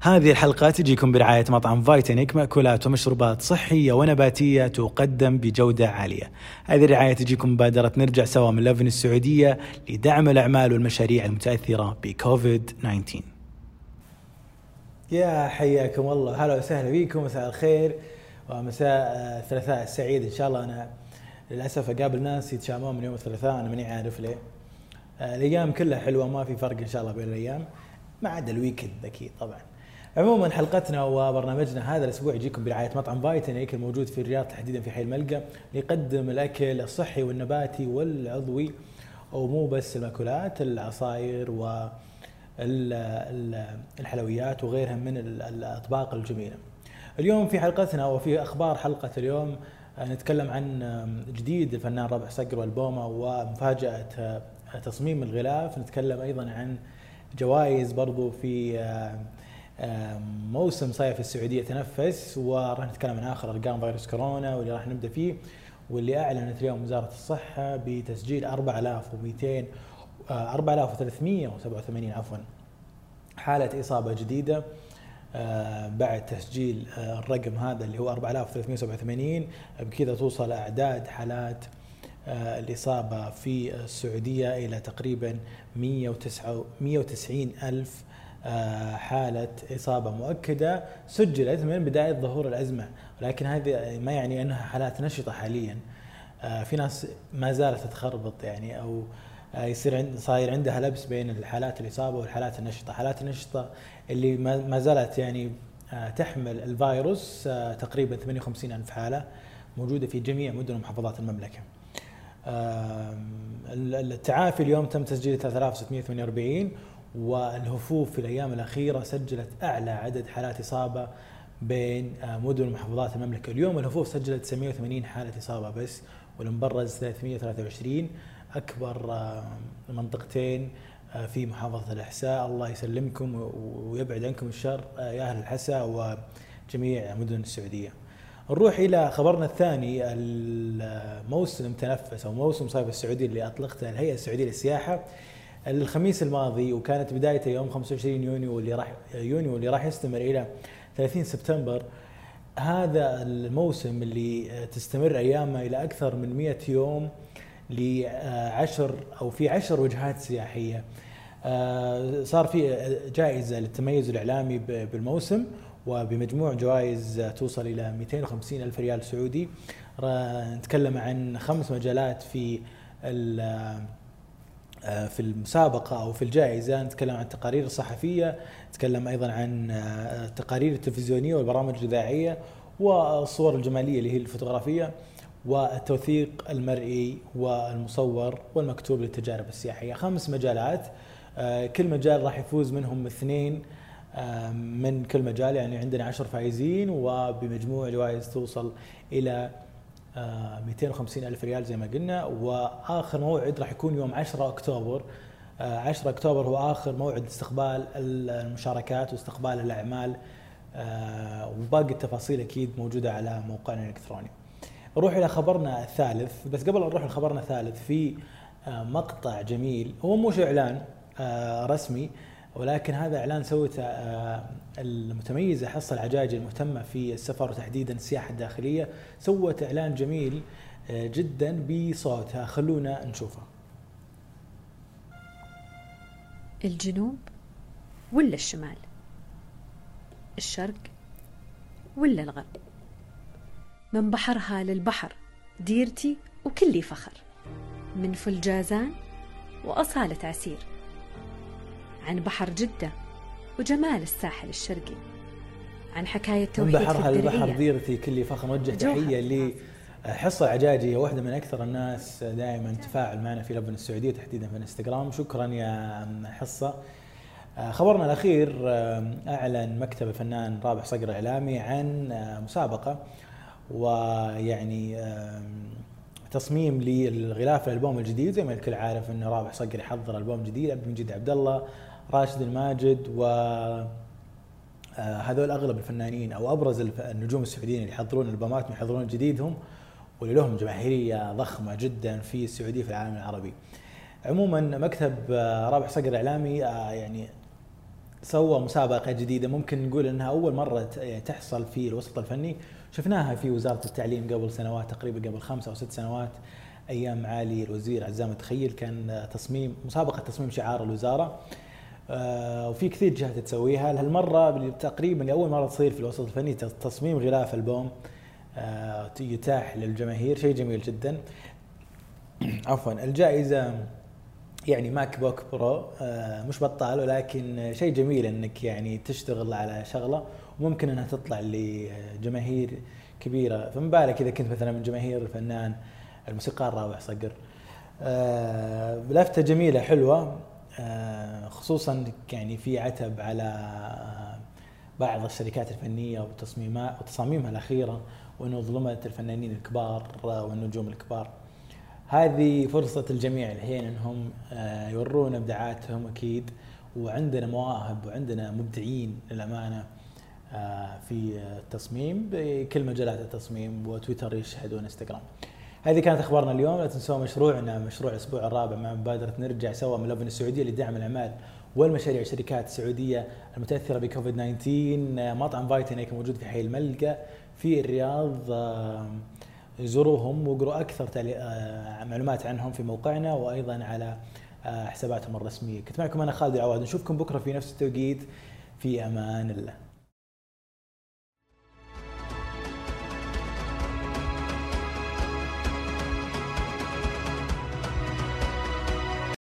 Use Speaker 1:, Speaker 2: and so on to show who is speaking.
Speaker 1: هذه الحلقة تجيكم برعاية مطعم فايتنيك مأكولات ومشروبات صحية ونباتية تقدم بجودة عالية. هذه الرعاية تجيكم مبادرة نرجع سوا من لفن السعودية لدعم الأعمال والمشاريع المتأثرة بكوفيد 19 يا حياكم الله. هلا وسهلا فيكم مساء الخير ومساء الثلاثاء السعيد إن شاء الله. أنا للأسف أقابل ناس يتشامون من يوم الثلاثاء أنا ماني عارف ليه. الأيام كلها حلوة ما في فرق إن شاء الله بين الأيام. ما عدا ال weekend أكيد طبعا. عموما حلقتنا وبرنامجنا هذا الأسبوع يجيكم برعاية مطعم فايتنيك الموجود في الرياض تحديدا في حي الملقا يقدم الأكل الصحي والنباتي والعضوي ومو بس المأكولات العصاير و الحلويات وغيرها من الأطباق الجميلة. اليوم في حلقتنا وفي أخبار حلقة اليوم نتكلم عن جديد الفنان رابح صقر وألبومه ومفاجأة تصميم الغلاف، نتكلم أيضا عن جوائز برضو في موسم صيف السعودية تنفس وراح نتكلم عن آخر أرقام فيروس كورونا واللي راح نبدأ فيه واللي أعلنت اليوم وزارة الصحة بتسجيل 4200 4387 عفوا. حالة إصابة جديدة بعد تسجيل الرقم هذا اللي هو 4387 بكذا توصل أعداد حالات الإصابة في السعودية إلى تقريبا 190 ألف حالة إصابة مؤكدة سجلت من بداية ظهور الأزمة ولكن هذه ما يعني أنها حالات نشطة حاليا. في ناس ما زالت تتخربط يعني أو يصير عند صاير عندها لبس بين الحالات الإصابة والحالات النشطة. حالات النشطة اللي ما زالت يعني تحمل الفيروس تقريبا 58 ألف حالة موجودة في جميع مدن ومحافظات المملكة. التعافي اليوم تم تسجيل 3648 والهفوف في الأيام الأخيرة سجلت أعلى عدد حالات إصابة بين مدن ومحافظات المملكة، اليوم الهفوف سجلت 980 حالة إصابة بس والمبرز 323 أكبر منطقتين في محافظة الأحساء، الله يسلمكم ويبعد عنكم الشر يا أهل الحساء وجميع مدن السعودية. نروح إلى خبرنا الثاني. الموسم تنفس أو موسم صيف السعودي اللي أطلقته الهيئة السعودية للسياحة. الخميس الماضي وكانت بدايته يوم 25 يونيو واللي راح يونيو اللي راح يستمر إلى 30 سبتمبر. هذا الموسم اللي تستمر أيامه إلى أكثر من 100 يوم لعشر أو في عشر وجهات سياحية. صار في جائزة للتميز الإعلامي بالموسم وبمجموع جوائز توصل إلى 250 ألف ريال سعودي. نتكلم عن خمس مجالات في في المسابقة أو في الجائزة نتكلم عن التقارير الصحفية نتكلم أيضا عن التقارير التلفزيونية والبرامج الإذاعية والصور الجمالية اللي هي الفوتوغرافية والتوثيق المرئي والمصور والمكتوب للتجارب السياحية. خمس مجالات كل مجال راح يفوز منهم اثنين من كل مجال يعني عندنا عشر فائزين وبمجموع جوائز توصل إلى 250 ألف ريال زي ما قلنا وآخر موعد راح يكون يوم 10 أكتوبر. 10 أكتوبر هو آخر موعد استقبال المشاركات واستقبال الأعمال. وباقي التفاصيل أكيد موجودة على موقعنا الإلكتروني. نروح إلى خبرنا الثالث. بس قبل نروح لخبرنا الثالث في مقطع جميل هو مش إعلان رسمي ولكن هذا إعلان سوته المتميزه حصه العجاج المهتمة في السفر وتحديدا السياحة الداخلية سوت إعلان جميل جدا بصوتها خلونا نشوفه.
Speaker 2: الجنوب ولا الشمال؟ الشرق ولا الغرب؟ من بحرها للبحر ديرتي وكلي فخر. من فلجازان وأصالة عسير. عن بحر جدة وجمال الساحل الشرقي عن حكاية توحيد
Speaker 1: من بحرها. البحر ديرتي كل فخر نوجه
Speaker 2: جوهر.
Speaker 1: تحية لحصه عجاجي هي واحدة من أكثر الناس دائما تفاعل معنا في لبن السعودية تحديدا في الإنستغرام شكرا يا حصة خبرنا الأخير أعلن مكتب الفنان رابح صقر الاعلامي عن مسابقة ويعني تصميم للغلاف الألبوم الجديد زي ما الكل عارف إن رابح صقر يحضر ألبوم جديد عبد المجيد عبد الله راشد الماجد و هذول أغلب الفنانين أو أبرز النجوم السعوديين اللي يحضرون ألبومات يحضرون جديدهم واللي لهم جماهيرية ضخمة جدا في السعودية في العالم العربي. عموما مكتب رابح صقر الإعلامي يعني سوى مسابقة جديدة. ممكن نقول إنها أول مرة تحصل في الوسط الفني. شفناها في وزارة التعليم قبل سنوات تقريبا قبل خمسة أو ست سنوات أيام معالي الوزير عزام التخيل كان تصميم مسابقة تصميم شعار الوزارة. آه، وفي كثير جهات تسويها. هالمرة تقريبا لأول مرة تصير في الوسط الفني تصميم غلاف ألبوم. آه، يتاح للجماهير شيء جميل جدا. عفوا الجائزة يعني MacBook Pro آه، مش بطال ولكن شيء جميل إنك يعني تشتغل على شغلة وممكن إنها تطلع لجماهير كبيرة. فما بالك إذا كنت مثلا من جماهير الفنان الموسيقار رابح صقر. لفتة جميلة حلوة. آه، خصوصا يعني في عتب على بعض الشركات الفنية وتصميمات وتصاميمها الأخيرة وإنه ظلمت الفنانين الكبار والنجوم الكبار. هذه فرصة الجميع الحين إنهم آه، يورون إبداعاتهم أكيد وعندنا مواهب وعندنا مبدعين للأمانة آه، في التصميم بكل مجالات التصميم وتويتر يشهد وانستغرام. هذه كانت أخبارنا اليوم. لا تنسوا مشروعنا مشروع الأسبوع الرابع مع مبادرة نرجع سوا من لبن السعودية لدعم الأعمال والمشاريع والشركات السعودية المتأثرة بكوفيد 19 مطعم فايتنيك موجود في حي الملقا. في الرياض زوروهم واقروا أكثر آه، معلومات عنهم في موقعنا وأيضا على آه، حساباتهم الرسمية. كنت معكم أنا خالد العواد. نشوفكم بكرة في نفس التوقيت. في أمان الله.